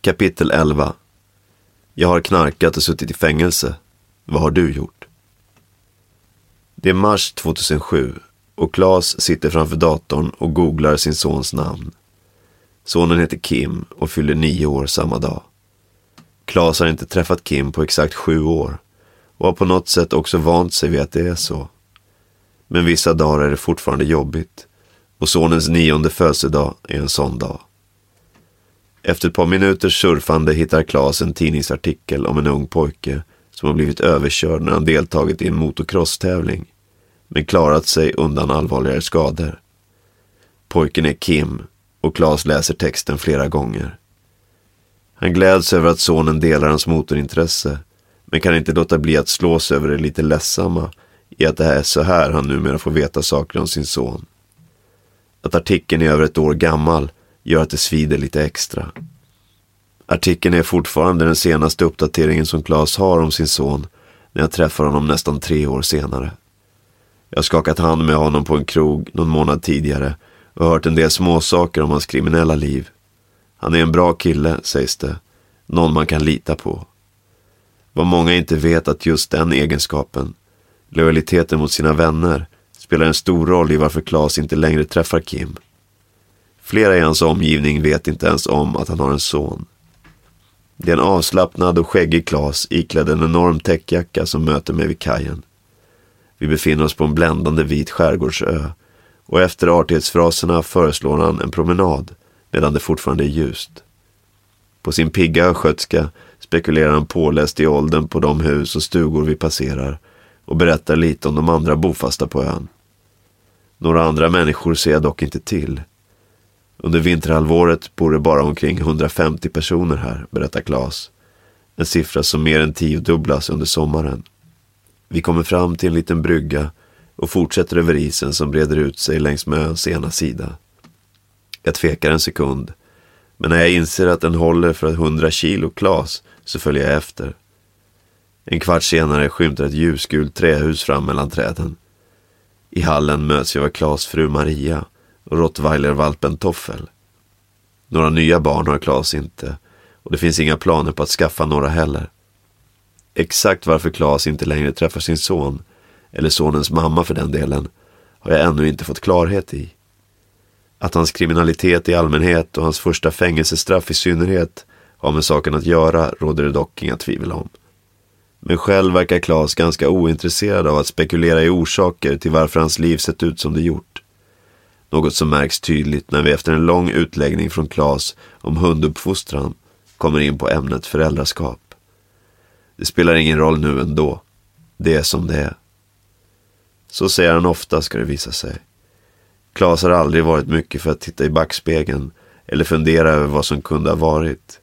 Kapitel 11 Jag har knarkat och suttit i fängelse. Vad har du gjort? Det är mars 2007 och Claes sitter framför datorn och googlar sin sons namn. Sonen heter Kim och fyller nio år samma dag. Claes har inte träffat Kim på exakt sju år och har på något sätt också vant sig vid att det är så. Men vissa dagar är det fortfarande jobbigt och sonens nionde födelsedag är en sån dag. Efter ett par minuters surfande hittar Claes en tidningsartikel om en ung pojke som har blivit överkörd när han deltagit i en motocrosstävling men klarat sig undan allvarligare skador. Pojken är Kim och Claes läser texten flera gånger. Han gläds över att sonen delar hans motorintresse men kan inte låta bli att slås över det lite ledsamma i att det är så här han numera får veta saker om sin son. Att artikeln är över ett år gammal gör att det svider lite extra. Artikeln är fortfarande den senaste uppdateringen som Claes har om sin son när jag träffar honom nästan tre år senare. Jag har skakat hand med honom på en krog någon månad tidigare och hört en del småsaker om hans kriminella liv. Han är en bra kille, sägs det. Någon man kan lita på. Vad många inte vet att just den egenskapen, lojaliteten mot sina vänner, spelar en stor roll i varför Claes inte längre träffar Kim. Flera i hans omgivning vet inte ens om att han har en son. Det är en avslappnad och skäggig Klas iklädd en enorm täckjacka som möter mig vid kajen. Vi befinner oss på en bländande vit skärgårdsö och efter artighetsfraserna föreslår han en promenad medan det fortfarande är ljust. På sin pigga östgötska spekulerar han påläst i åldern på de hus och stugor vi passerar och berättar lite om de andra bofasta på ön. Några andra människor ser jag dock inte till. Under vinterhalvåret bor det bara omkring 150 personer här, berättar Claes. En siffra som mer än tiodubblas under sommaren. Vi kommer fram till en liten brygga och fortsätter över isen som breder ut sig längs med öns ena sida. Jag tvekar en sekund, men när jag inser att den håller för 100 kilo Klas så följer jag efter. En kvart senare skymtar ett ljusgult trähus fram mellan träden. I hallen möts jag av Klas fru Maria rottweilervalpen Toffel. Några nya barn har Klas inte och det finns inga planer på att skaffa några heller. Exakt varför Klas inte längre träffar sin son, eller sonens mamma för den delen, har jag ännu inte fått klarhet i. Att hans kriminalitet i allmänhet och hans första fängelsestraff i synnerhet har med saken att göra råder det dock inga tvivel om. Men själv verkar Klas ganska ointresserad av att spekulera i orsaker till varför hans liv sett ut som det gjort. Något som märks tydligt när vi efter en lång utläggning från Klas om hunduppfostran kommer in på ämnet föräldraskap. Det spelar ingen roll nu ändå. Det är som det är. Så säger han ofta ska det visa sig. Klas har aldrig varit mycket för att titta i backspegeln eller fundera över vad som kunde ha varit.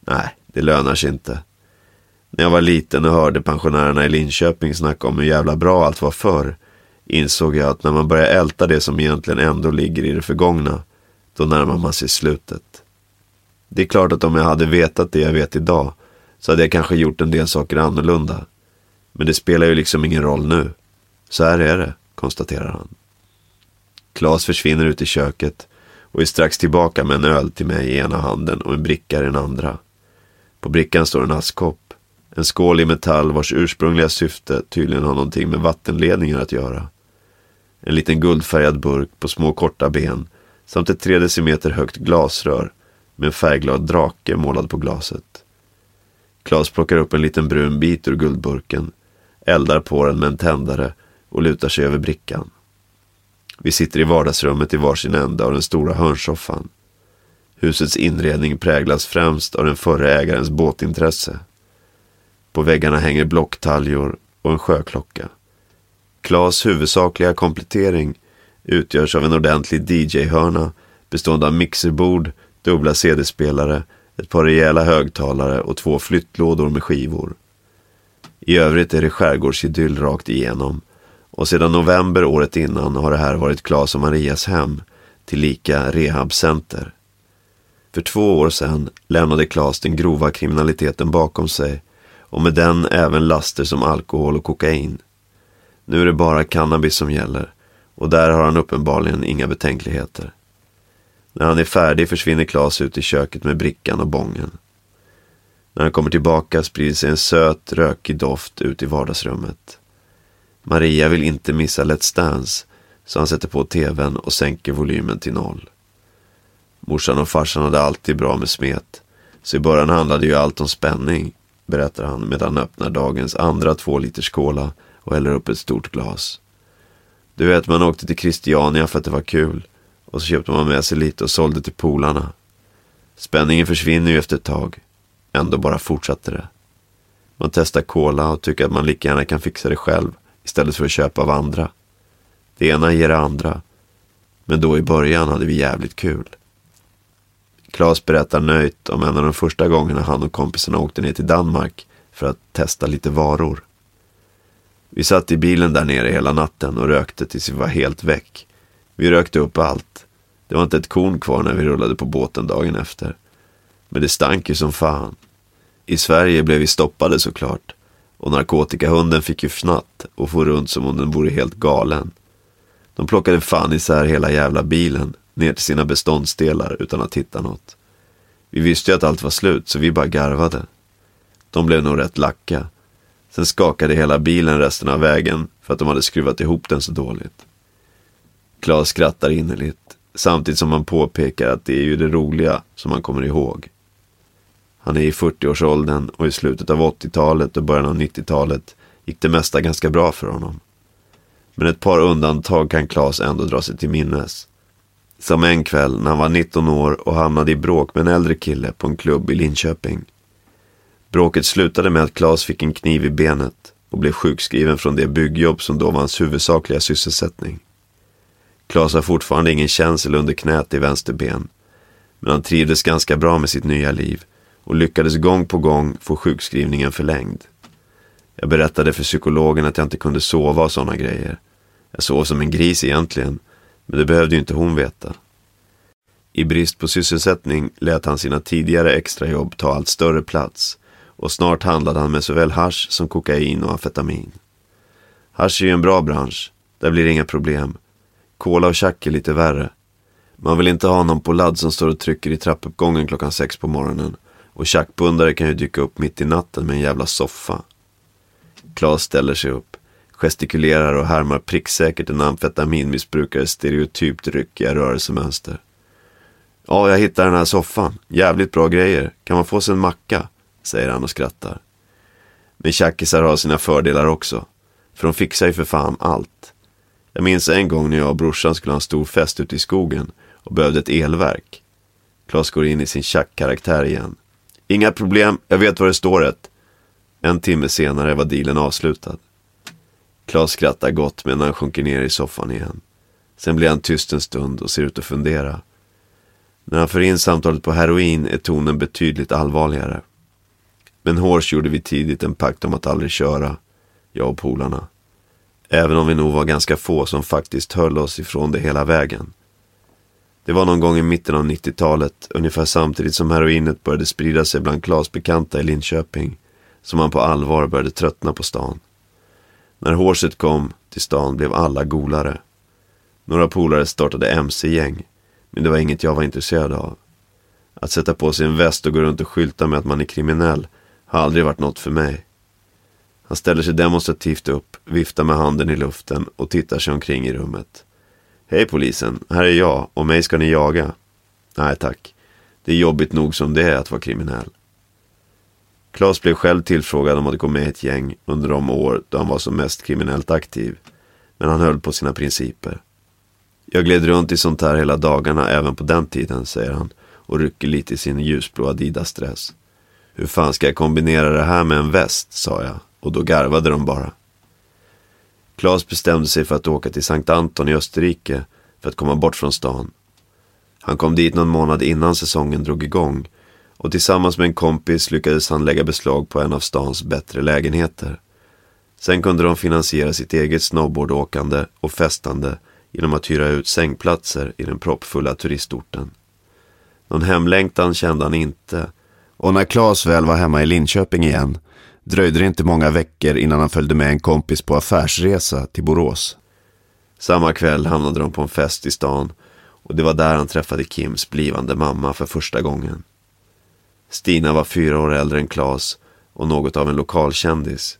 Nej, det lönar sig inte. När jag var liten och hörde pensionärerna i Linköping snacka om hur jävla bra allt var förr insåg jag att när man börjar älta det som egentligen ändå ligger i det förgångna, då närmar man sig slutet. Det är klart att om jag hade vetat det jag vet idag så hade jag kanske gjort en del saker annorlunda. Men det spelar ju liksom ingen roll nu. Så här är det, konstaterar han. Klas försvinner ut i köket och är strax tillbaka med en öl till mig i ena handen och en bricka i den andra. På brickan står en askkopp. En skål i metall vars ursprungliga syfte tydligen har någonting med vattenledningar att göra. En liten guldfärgad burk på små korta ben samt ett tre decimeter högt glasrör med en färgglad drake målad på glaset. Klas plockar upp en liten brun bit ur guldburken, eldar på den med en tändare och lutar sig över brickan. Vi sitter i vardagsrummet i varsin ända av den stora hörnsoffan. Husets inredning präglas främst av den förre ägarens båtintresse. På väggarna hänger blocktaljor och en sjöklocka. Klas huvudsakliga komplettering utgörs av en ordentlig DJ-hörna bestående av mixerbord, dubbla CD-spelare, ett par rejäla högtalare och två flyttlådor med skivor. I övrigt är det skärgårdsidyll rakt igenom och sedan november året innan har det här varit Klas och Marias hem, tillika rehabcenter. För två år sedan lämnade Klas den grova kriminaliteten bakom sig och med den även laster som alkohol och kokain. Nu är det bara cannabis som gäller och där har han uppenbarligen inga betänkligheter. När han är färdig försvinner Klas ut i köket med brickan och bången. När han kommer tillbaka sprider sig en söt, rökig doft ut i vardagsrummet. Maria vill inte missa Let's Dance, så han sätter på tvn och sänker volymen till noll. Morsan och farsan hade alltid bra med smet, så i början handlade ju allt om spänning, berättar han medan han öppnar dagens andra två liters cola och häller upp ett stort glas. Du vet, man åkte till Christiania för att det var kul och så köpte man med sig lite och sålde till polarna. Spänningen försvinner ju efter ett tag. Ändå bara fortsatte det. Man testar cola och tycker att man lika gärna kan fixa det själv istället för att köpa av andra. Det ena ger det andra. Men då i början hade vi jävligt kul. Klas berättar nöjt om en av de första gångerna han och kompisarna åkte ner till Danmark för att testa lite varor. Vi satt i bilen där nere hela natten och rökte tills vi var helt väck. Vi rökte upp allt. Det var inte ett korn kvar när vi rullade på båten dagen efter. Men det stank ju som fan. I Sverige blev vi stoppade såklart. Och narkotikahunden fick ju fnatt och for runt som om den vore helt galen. De plockade fan isär hela jävla bilen ner till sina beståndsdelar utan att hitta något. Vi visste ju att allt var slut så vi bara garvade. De blev nog rätt lacka. Sen skakade hela bilen resten av vägen för att de hade skruvat ihop den så dåligt. Klas skrattar innerligt samtidigt som han påpekar att det är ju det roliga som han kommer ihåg. Han är i 40-årsåldern och i slutet av 80-talet och början av 90-talet gick det mesta ganska bra för honom. Men ett par undantag kan Klas ändå dra sig till minnes. Som en kväll när han var 19 år och hamnade i bråk med en äldre kille på en klubb i Linköping. Bråket slutade med att Klas fick en kniv i benet och blev sjukskriven från det byggjobb som då var hans huvudsakliga sysselsättning. Klas har fortfarande ingen känsel under knät i vänster ben. Men han trivdes ganska bra med sitt nya liv och lyckades gång på gång få sjukskrivningen förlängd. Jag berättade för psykologen att jag inte kunde sova och sådana grejer. Jag sov som en gris egentligen, men det behövde ju inte hon veta. I brist på sysselsättning lät han sina tidigare extrajobb ta allt större plats och snart handlade han med såväl hash som kokain och amfetamin. Hash är ju en bra bransch, där blir det inga problem. Kola och tjack är lite värre. Man vill inte ha någon på ladd som står och trycker i trappuppgången klockan sex på morgonen och tjackpundare kan ju dyka upp mitt i natten med en jävla soffa. Klas ställer sig upp, gestikulerar och härmar pricksäkert en amfetaminmissbrukares stereotypt ryckiga rörelsemönster. Ja, jag hittade den här soffan. Jävligt bra grejer. Kan man få sig en macka? Säger han och skrattar. Men tjackisar har sina fördelar också. För de fixar ju för fan allt. Jag minns en gång när jag och brorsan skulle ha en stor fest ute i skogen och behövde ett elverk. Klas går in i sin tjackkaraktär igen. Inga problem, jag vet var det står ett. En timme senare var dealen avslutad. Klas skrattar gott medan han sjunker ner i soffan igen. Sen blir han tyst en stund och ser ut att fundera. När han för in samtalet på heroin är tonen betydligt allvarligare. Men Horse gjorde vi tidigt en pakt om att aldrig köra, jag och polarna. Även om vi nog var ganska få som faktiskt höll oss ifrån det hela vägen. Det var någon gång i mitten av 90-talet, ungefär samtidigt som heroinet började sprida sig bland Klas bekanta i Linköping, som han på allvar började tröttna på stan. När hårset kom till stan blev alla golare. Några polare startade mc-gäng, men det var inget jag var intresserad av. Att sätta på sig en väst och gå runt och skylta med att man är kriminell har aldrig varit något för mig. Han ställer sig demonstrativt upp, viftar med handen i luften och tittar sig omkring i rummet. Hej polisen, här är jag och mig ska ni jaga. Nej tack, det är jobbigt nog som det är att vara kriminell. Klas blev själv tillfrågad om att gå med i ett gäng under de år då han var som mest kriminellt aktiv. Men han höll på sina principer. Jag gled runt i sånt här hela dagarna även på den tiden, säger han och rycker lite i sin ljusblå Adidas-dress. Hur fan ska jag kombinera det här med en väst, sa jag och då garvade de bara. Klas bestämde sig för att åka till Sankt Anton i Österrike för att komma bort från stan. Han kom dit någon månad innan säsongen drog igång och tillsammans med en kompis lyckades han lägga beslag på en av stans bättre lägenheter. Sen kunde de finansiera sitt eget snowboardåkande och festande genom att hyra ut sängplatser i den proppfulla turistorten. Någon hemlängtan kände han inte och när Klas väl var hemma i Linköping igen dröjde det inte många veckor innan han följde med en kompis på affärsresa till Borås. Samma kväll hamnade de på en fest i stan och det var där han träffade Kims blivande mamma för första gången. Stina var fyra år äldre än Klas och något av en lokalkändis.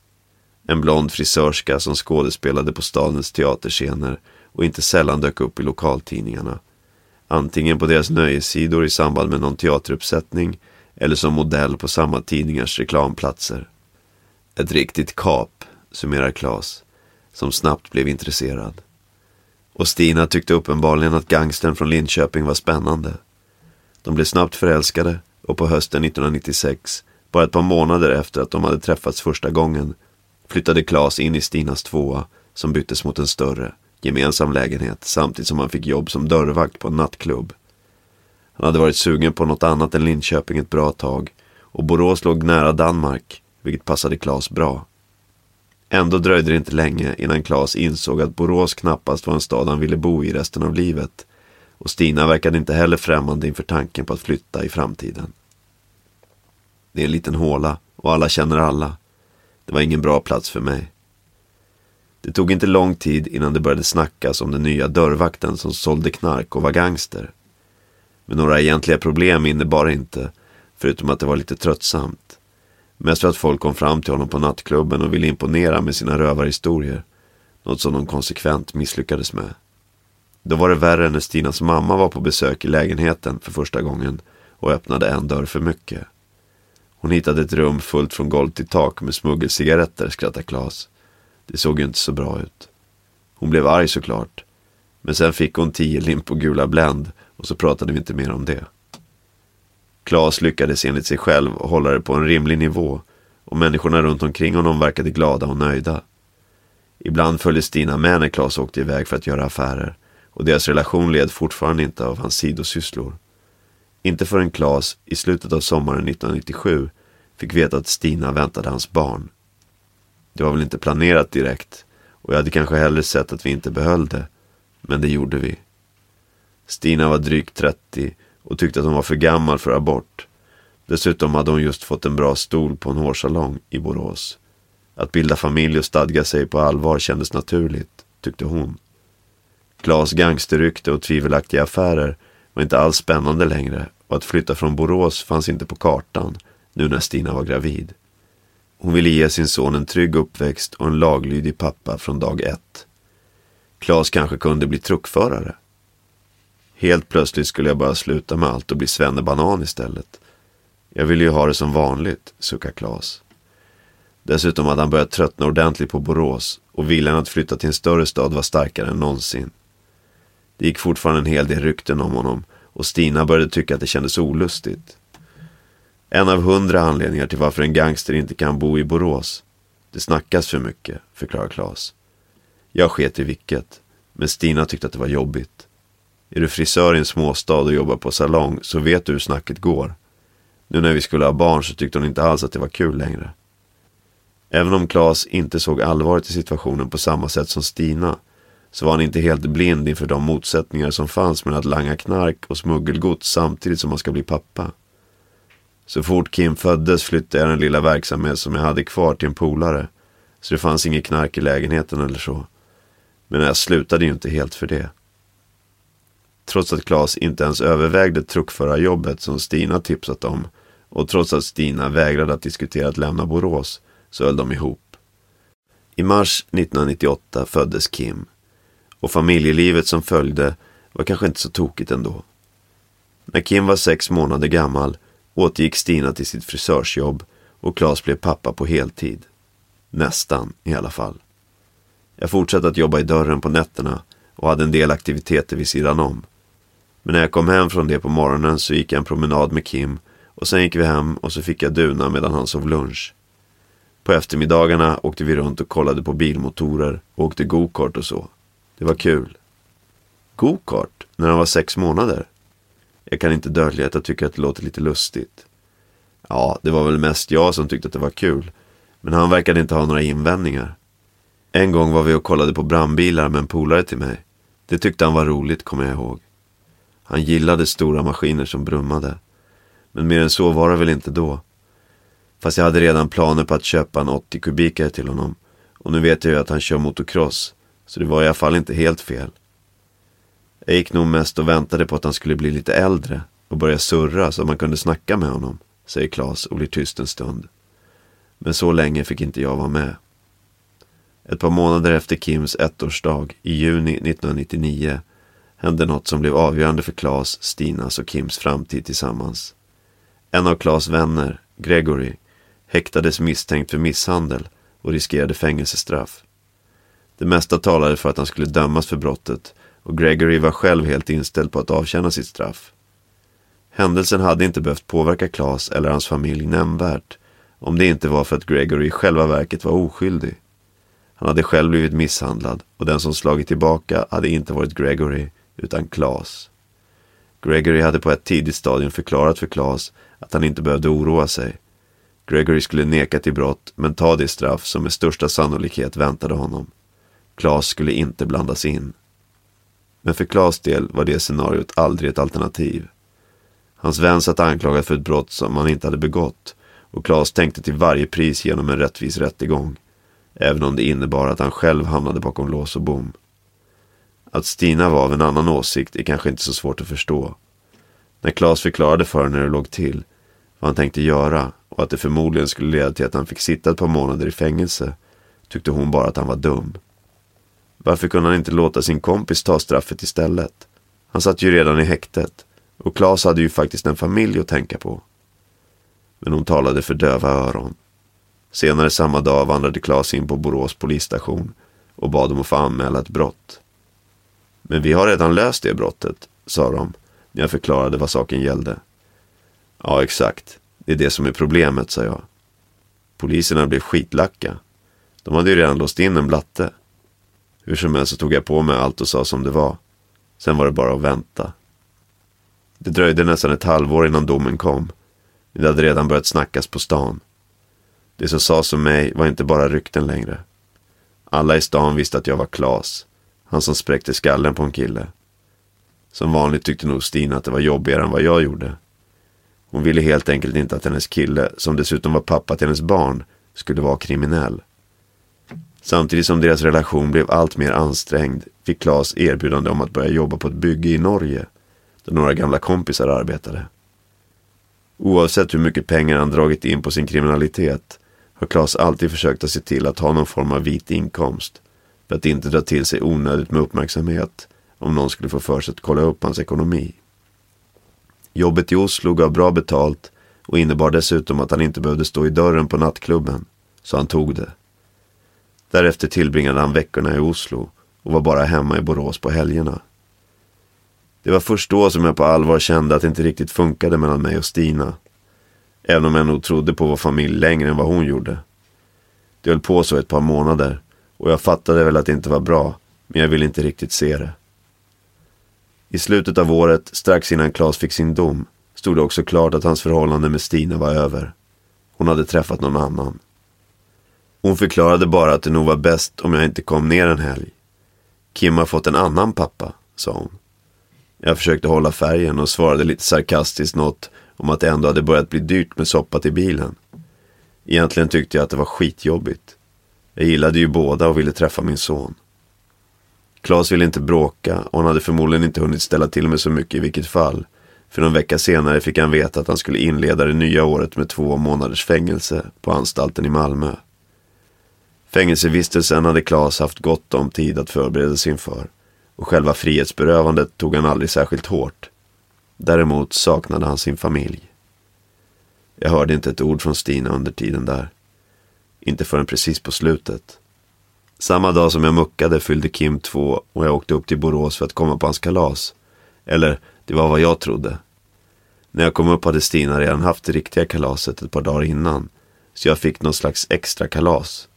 En blond frisörska som skådespelade på stadens teaterscener och inte sällan dök upp i lokaltidningarna. Antingen på deras nöjessidor i samband med någon teateruppsättning eller som modell på samma tidningars reklamplatser. Ett riktigt kap, summerar Klas, som snabbt blev intresserad. Och Stina tyckte uppenbarligen att gangstern från Linköping var spännande. De blev snabbt förälskade och på hösten 1996, bara ett par månader efter att de hade träffats första gången, flyttade Klas in i Stinas tvåa som byttes mot en större, gemensam lägenhet samtidigt som han fick jobb som dörrvakt på en nattklubb. Han hade varit sugen på något annat än Linköping ett bra tag och Borås låg nära Danmark vilket passade Klas bra. Ändå dröjde det inte länge innan Klas insåg att Borås knappast var en stad han ville bo i resten av livet. Och Stina verkade inte heller främmande inför tanken på att flytta i framtiden. Det är en liten håla och alla känner alla. Det var ingen bra plats för mig. Det tog inte lång tid innan det började snackas om den nya dörrvakten som sålde knark och var gangster. Men några egentliga problem innebar inte, förutom att det var lite tröttsamt. Mest för att folk kom fram till honom på nattklubben och ville imponera med sina rövarhistorier. Något som de konsekvent misslyckades med. Då var det värre när Stinas mamma var på besök i lägenheten för första gången och öppnade en dörr för mycket. Hon hittade ett rum fullt från golv till tak med smuggelcigaretter, skrattade Klas. Det såg ju inte så bra ut. Hon blev arg såklart. Men sen fick hon tio limp gula Blend och så pratade vi inte mer om det. Klas lyckades enligt sig själv hålla det på en rimlig nivå och människorna runt omkring honom verkade glada och nöjda. Ibland följde Stina med när Klas åkte iväg för att göra affärer och deras relation led fortfarande inte av hans sidosysslor. Inte förrän Klas i slutet av sommaren 1997 fick veta att Stina väntade hans barn. Det var väl inte planerat direkt och jag hade kanske hellre sett att vi inte behöll det, men det gjorde vi. Stina var drygt 30 och tyckte att hon var för gammal för abort. Dessutom hade hon just fått en bra stol på en hårsalong i Borås. Att bilda familj och stadga sig på allvar kändes naturligt, tyckte hon. Klas gangsterrykte och tvivelaktiga affärer var inte alls spännande längre och att flytta från Borås fanns inte på kartan nu när Stina var gravid. Hon ville ge sin son en trygg uppväxt och en laglydig pappa från dag ett. Klas kanske kunde bli truckförare. Helt plötsligt skulle jag bara sluta med allt och bli svennebanan istället. Jag ville ju ha det som vanligt, suckar Klas. Dessutom hade han börjat tröttna ordentligt på Borås och viljan att flytta till en större stad var starkare än någonsin. Det gick fortfarande en hel del rykten om honom och Stina började tycka att det kändes olustigt. En av hundra anledningar till varför en gangster inte kan bo i Borås. Det snackas för mycket, förklarar Klas. Jag sket i vilket, men Stina tyckte att det var jobbigt. Är du frisör i en småstad och jobbar på salong så vet du hur snacket går. Nu när vi skulle ha barn så tyckte hon inte alls att det var kul längre. Även om Klas inte såg allvaret i situationen på samma sätt som Stina så var han inte helt blind inför de motsättningar som fanns mellan att langa knark och smuggelgods samtidigt som man ska bli pappa. Så fort Kim föddes flyttade jag den lilla verksamhet som jag hade kvar till en polare. Så det fanns inget knark i lägenheten eller så. Men jag slutade ju inte helt för det. Trots att Claes inte ens övervägde truckförarjobbet som Stina tipsat om och trots att Stina vägrade att diskutera att lämna Borås så höll de ihop. I mars 1998 föddes Kim och familjelivet som följde var kanske inte så tokigt ändå. När Kim var sex månader gammal återgick Stina till sitt frisörsjobb och Claes blev pappa på heltid. Nästan i alla fall. Jag fortsatte att jobba i dörren på nätterna och hade en del aktiviteter vid sidan om. Men när jag kom hem från det på morgonen så gick jag en promenad med Kim och sen gick vi hem och så fick jag duna medan han sov lunch. På eftermiddagarna åkte vi runt och kollade på bilmotorer och åkte gokart och så. Det var kul. Gokart? När han var sex månader? Jag kan inte dölja att jag tycker att det låter lite lustigt. Ja, det var väl mest jag som tyckte att det var kul. Men han verkade inte ha några invändningar. En gång var vi och kollade på brandbilar med en polare till mig. Det tyckte han var roligt, kommer jag ihåg. Han gillade stora maskiner som brummade. Men mer än så var det väl inte då. Fast jag hade redan planer på att köpa en 80 kubikare till honom. Och nu vet jag ju att han kör motocross. Så det var i alla fall inte helt fel. Jag gick nog mest och väntade på att han skulle bli lite äldre och börja surra så att man kunde snacka med honom, säger Klas och blir tyst en stund. Men så länge fick inte jag vara med. Ett par månader efter Kims ettårsdag, i juni 1999, hände något som blev avgörande för Klas, Stinas och Kims framtid tillsammans. En av Klas vänner, Gregory, häktades misstänkt för misshandel och riskerade fängelsestraff. Det mesta talade för att han skulle dömas för brottet och Gregory var själv helt inställd på att avtjäna sitt straff. Händelsen hade inte behövt påverka Klas eller hans familj nämnvärt om det inte var för att Gregory i själva verket var oskyldig. Han hade själv blivit misshandlad och den som slagit tillbaka hade inte varit Gregory utan Klas. Gregory hade på ett tidigt stadium förklarat för Klas att han inte behövde oroa sig. Gregory skulle neka till brott men ta det straff som med största sannolikhet väntade honom. Klas skulle inte blandas in. Men för Klas del var det scenariot aldrig ett alternativ. Hans vän satt anklagad för ett brott som han inte hade begått och Klas tänkte till varje pris genom en rättvis rättegång. Även om det innebar att han själv hamnade bakom lås och bom. Att Stina var av en annan åsikt är kanske inte så svårt att förstå. När Klas förklarade för henne hur det låg till, vad han tänkte göra och att det förmodligen skulle leda till att han fick sitta ett par månader i fängelse, tyckte hon bara att han var dum. Varför kunde han inte låta sin kompis ta straffet istället? Han satt ju redan i häktet och Klas hade ju faktiskt en familj att tänka på. Men hon talade för döva öron. Senare samma dag vandrade Klas in på Borås polisstation och bad om att få anmäla ett brott. Men vi har redan löst det brottet, sa de när jag förklarade vad saken gällde. Ja, exakt. Det är det som är problemet, sa jag. Poliserna blev skitlacka. De hade ju redan låst in en blatte. Hur som helst så tog jag på mig allt och sa som det var. Sen var det bara att vänta. Det dröjde nästan ett halvår innan domen kom. Men det hade redan börjat snackas på stan. Det som sades om mig var inte bara rykten längre. Alla i stan visste att jag var Klas. Han som spräckte skallen på en kille. Som vanligt tyckte nog Stina att det var jobbigare än vad jag gjorde. Hon ville helt enkelt inte att hennes kille, som dessutom var pappa till hennes barn, skulle vara kriminell. Samtidigt som deras relation blev allt mer ansträngd fick Klas erbjudande om att börja jobba på ett bygge i Norge, där några gamla kompisar arbetade. Oavsett hur mycket pengar han dragit in på sin kriminalitet har Klas alltid försökt att se till att ha någon form av vit inkomst för att inte dra till sig onödigt med uppmärksamhet om någon skulle få för sig att kolla upp hans ekonomi. Jobbet i Oslo gav bra betalt och innebar dessutom att han inte behövde stå i dörren på nattklubben, så han tog det. Därefter tillbringade han veckorna i Oslo och var bara hemma i Borås på helgerna. Det var först då som jag på allvar kände att det inte riktigt funkade mellan mig och Stina. Även om jag nog trodde på vår familj längre än vad hon gjorde. Det höll på så ett par månader och jag fattade väl att det inte var bra, men jag ville inte riktigt se det. I slutet av året, strax innan Claes fick sin dom, stod det också klart att hans förhållande med Stina var över. Hon hade träffat någon annan. Hon förklarade bara att det nog var bäst om jag inte kom ner en helg. Kim har fått en annan pappa, sa hon. Jag försökte hålla färgen och svarade lite sarkastiskt något om att det ändå hade börjat bli dyrt med soppa till bilen. Egentligen tyckte jag att det var skitjobbigt. Jag gillade ju båda och ville träffa min son. Klas ville inte bråka och han hade förmodligen inte hunnit ställa till med så mycket i vilket fall. För någon vecka senare fick han veta att han skulle inleda det nya året med två månaders fängelse på anstalten i Malmö. Fängelsevistelsen hade Klas haft gott om tid att förbereda sig inför och själva frihetsberövandet tog han aldrig särskilt hårt. Däremot saknade han sin familj. Jag hörde inte ett ord från Stina under tiden där. Inte förrän precis på slutet. Samma dag som jag muckade fyllde Kim två och jag åkte upp till Borås för att komma på hans kalas. Eller, det var vad jag trodde. När jag kom upp hade Stina redan haft det riktiga kalaset ett par dagar innan. Så jag fick någon slags extra kalas.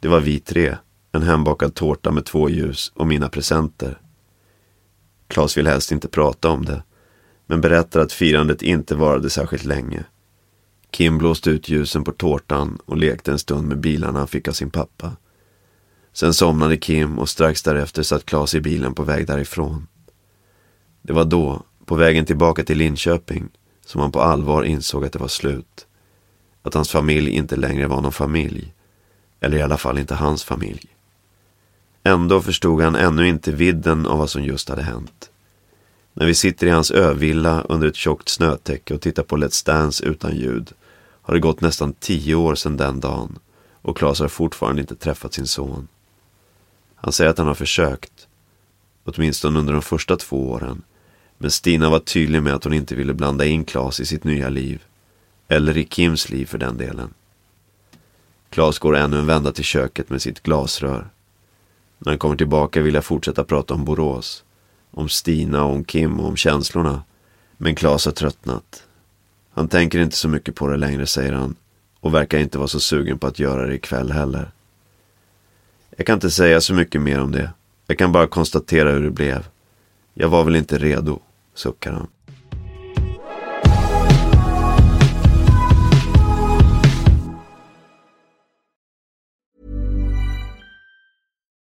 Det var vi tre. En hembakad tårta med två ljus och mina presenter. Klas vill helst inte prata om det. Men berättar att firandet inte varade särskilt länge. Kim blåste ut ljusen på tårtan och lekte en stund med bilarna han fick av sin pappa. Sen somnade Kim och strax därefter satt Klas i bilen på väg därifrån. Det var då, på vägen tillbaka till Linköping, som han på allvar insåg att det var slut. Att hans familj inte längre var någon familj. Eller i alla fall inte hans familj. Ändå förstod han ännu inte vidden av vad som just hade hänt. När vi sitter i hans övilla under ett tjockt snötäcke och tittar på Let's Dance utan ljud har det gått nästan tio år sedan den dagen och Klas har fortfarande inte träffat sin son. Han säger att han har försökt, åtminstone under de första två åren. Men Stina var tydlig med att hon inte ville blanda in Klas i sitt nya liv. Eller i Kims liv för den delen. Klas går ännu en vända till köket med sitt glasrör. När han kommer tillbaka vill jag fortsätta prata om Borås. Om Stina och om Kim och om känslorna. Men Klas har tröttnat. Han tänker inte så mycket på det längre, säger han. Och verkar inte vara så sugen på att göra det ikväll heller. Jag kan inte säga så mycket mer om det. Jag kan bara konstatera hur det blev. Jag var väl inte redo, suckar han.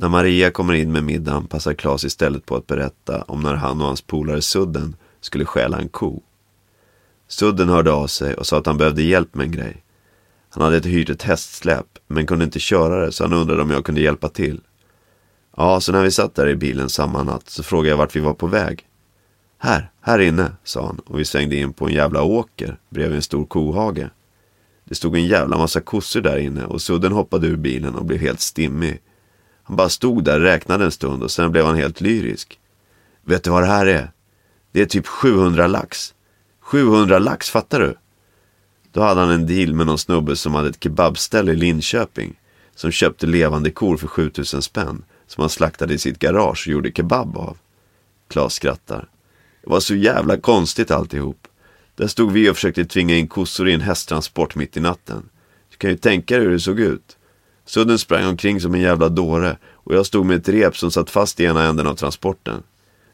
När Maria kommer in med middagen passar Klas istället på att berätta om när han och hans polare Sudden skulle stjäla en ko. Sudden hörde av sig och sa att han behövde hjälp med en grej. Han hade hyrt ett hästsläp men kunde inte köra det så han undrade om jag kunde hjälpa till. Ja, så när vi satt där i bilen samma natt så frågade jag vart vi var på väg. Här, här inne, sa han och vi svängde in på en jävla åker bredvid en stor kohage. Det stod en jävla massa kossor där inne och Sudden hoppade ur bilen och blev helt stimmig. Han bara stod där, räknade en stund och sen blev han helt lyrisk. Vet du vad det här är? Det är typ 700 lax. 700 lax, fattar du? Då hade han en deal med någon snubbe som hade ett kebabställe i Linköping. Som köpte levande kor för 7000 spänn. Som han slaktade i sitt garage och gjorde kebab av. Klas skrattar. Det var så jävla konstigt alltihop. Där stod vi och försökte tvinga in kossor i en hästtransport mitt i natten. Du kan ju tänka dig hur det såg ut. Sudden sprang omkring som en jävla dåre och jag stod med ett rep som satt fast i ena änden av transporten.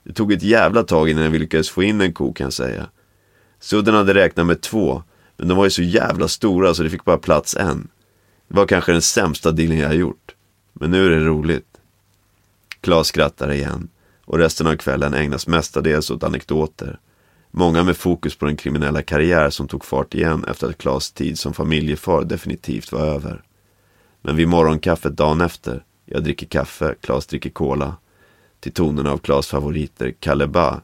Det tog ett jävla tag innan vi lyckades få in en ko kan jag säga. Sudden hade räknat med två, men de var ju så jävla stora så det fick bara plats en. Det var kanske den sämsta dealen jag gjort. Men nu är det roligt. Klas skrattar igen och resten av kvällen ägnas mestadels åt anekdoter. Många med fokus på den kriminella karriär som tog fart igen efter att Klas tid som familjefar definitivt var över. Men vid morgonkaffet dagen efter, jag dricker kaffe, Klas dricker cola, till tonerna av Klas favoriter, Kalle Ba,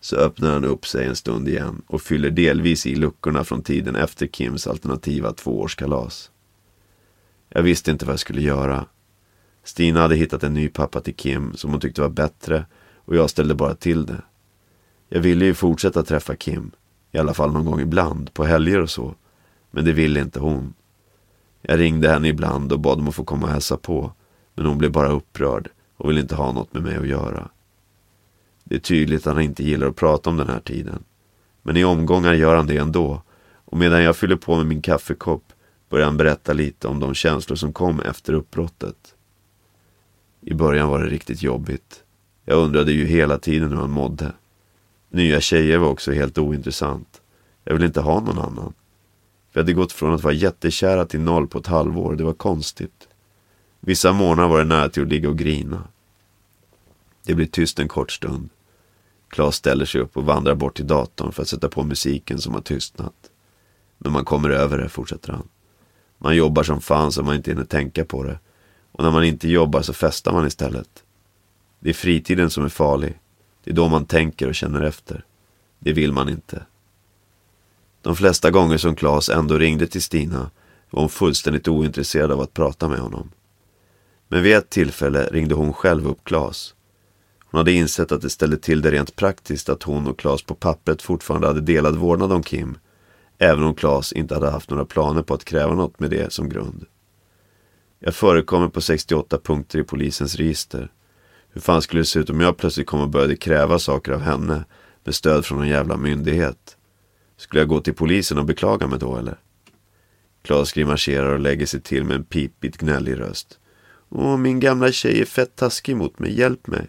så öppnar han upp sig en stund igen och fyller delvis i luckorna från tiden efter Kims alternativa tvåårskalas. Jag visste inte vad jag skulle göra. Stina hade hittat en ny pappa till Kim som hon tyckte var bättre och jag ställde bara till det. Jag ville ju fortsätta träffa Kim, i alla fall någon gång ibland, på helger och så. Men det ville inte hon. Jag ringde henne ibland och bad om att få komma och hälsa på, men hon blev bara upprörd och ville inte ha något med mig att göra. Det är tydligt att han inte gillar att prata om den här tiden. Men i omgångar gör han det ändå. Och medan jag fyller på med min kaffekopp börjar han berätta lite om de känslor som kom efter uppbrottet. I början var det riktigt jobbigt. Jag undrade ju hela tiden hur han mådde. Nya tjejer var också helt ointressant. Jag ville inte ha någon annan. Vi hade gått från att vara jättekära till noll på ett halvår. Det var konstigt. Vissa månader var det nära till att ligga och grina. Det blir tyst en kort stund. Klas ställer sig upp och vandrar bort till datorn för att sätta på musiken som har tystnat. Men man kommer över det, fortsätter han. Man jobbar som fan så man inte hinner tänka på det. Och när man inte jobbar så festar man istället. Det är fritiden som är farlig. Det är då man tänker och känner efter. Det vill man inte. De flesta gånger som Klas ändå ringde till Stina var hon fullständigt ointresserad av att prata med honom. Men vid ett tillfälle ringde hon själv upp Klas. Hon hade insett att det ställde till det rent praktiskt att hon och Klas på pappret fortfarande hade delad vårdnad om Kim. Även om Klas inte hade haft några planer på att kräva något med det som grund. Jag förekommer på 68 punkter i polisens register. Hur fan skulle det se ut om jag plötsligt kom och började kräva saker av henne med stöd från någon jävla myndighet? Skulle jag gå till polisen och beklaga mig då eller? Klas grimaserar och lägger sig till med en pipigt gnällig röst. Åh, min gamla tjej är fett taskig mot mig, hjälp mig.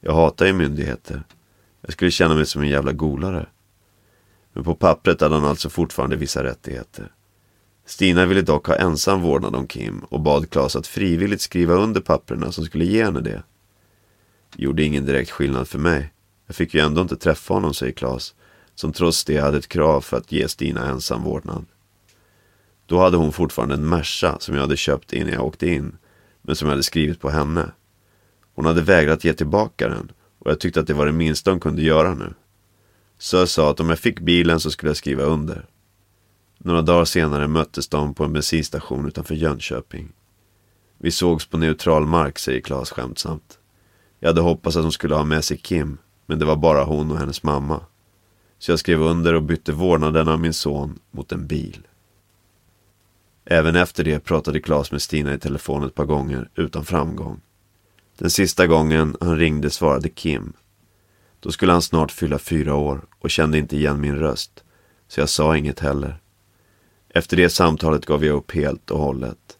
Jag hatar ju myndigheter. Jag skulle känna mig som en jävla golare. Men på pappret hade han alltså fortfarande vissa rättigheter. Stina ville dock ha ensam vårdnad om Kim och bad Klas att frivilligt skriva under papperna som skulle ge henne det. Det gjorde ingen direkt skillnad för mig. Jag fick ju ändå inte träffa honom, säger Klas, som trots det hade ett krav för att ge Stina ensam vårdnad. Då hade hon fortfarande en Merca som jag hade köpt innan jag åkte in, men som jag hade skrivit på henne. Hon hade vägrat ge tillbaka den och jag tyckte att det var det minsta hon kunde göra nu. Så jag sa att om jag fick bilen så skulle jag skriva under. Några dagar senare möttes de på en bensinstation utanför Jönköping. Vi sågs på neutral mark, säger Claes skämtsamt. Jag hade hoppats att hon skulle ha med sig Kim, men det var bara hon och hennes mamma. Så jag skrev under och bytte vårdnaden av min son mot en bil. Även efter det pratade Claes med Stina i telefon ett par gånger utan framgång. Den sista gången han ringde svarade Kim. Då skulle han snart fylla fyra år och kände inte igen min röst, så jag sa inget heller. Efter det samtalet gav jag upp helt och hållet.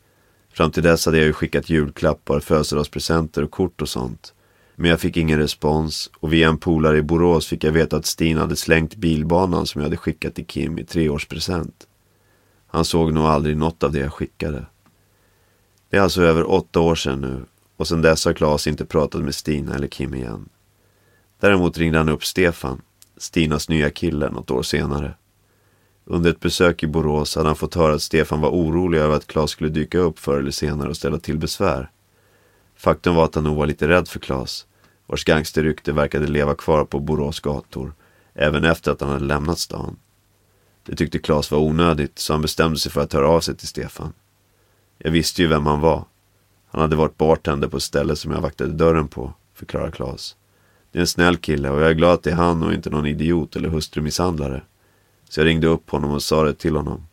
Fram till dess hade jag ju skickat julklappar, födelsedagspresenter och kort och sånt. Men jag fick ingen respons och via en polare i Borås fick jag veta att Stina hade slängt bilbanan som jag hade skickat till Kim i treårspresent. Han såg nog aldrig något av det jag skickade. Det är alltså över åtta år sedan nu och sedan dess har Claes inte pratat med Stina eller Kim igen. Däremot ringde han upp Stefan, Stinas nya kille, något år senare. Under ett besök i Borås hade han fått höra att Stefan var orolig över att Claes skulle dyka upp förr eller senare och ställa till besvär. Faktum var att han nog var lite rädd för Klas. vars gangsterrykte verkade leva kvar på Borås gator, även efter att han hade lämnat stan. Det tyckte Klas var onödigt, så han bestämde sig för att höra av sig till Stefan. Jag visste ju vem han var. Han hade varit bartender på ett ställe som jag vaktade dörren på, förklarar Klas. Det är en snäll kille och jag är glad att det är han och inte någon idiot eller hustrumisshandlare. Så jag ringde upp honom och sa det till honom.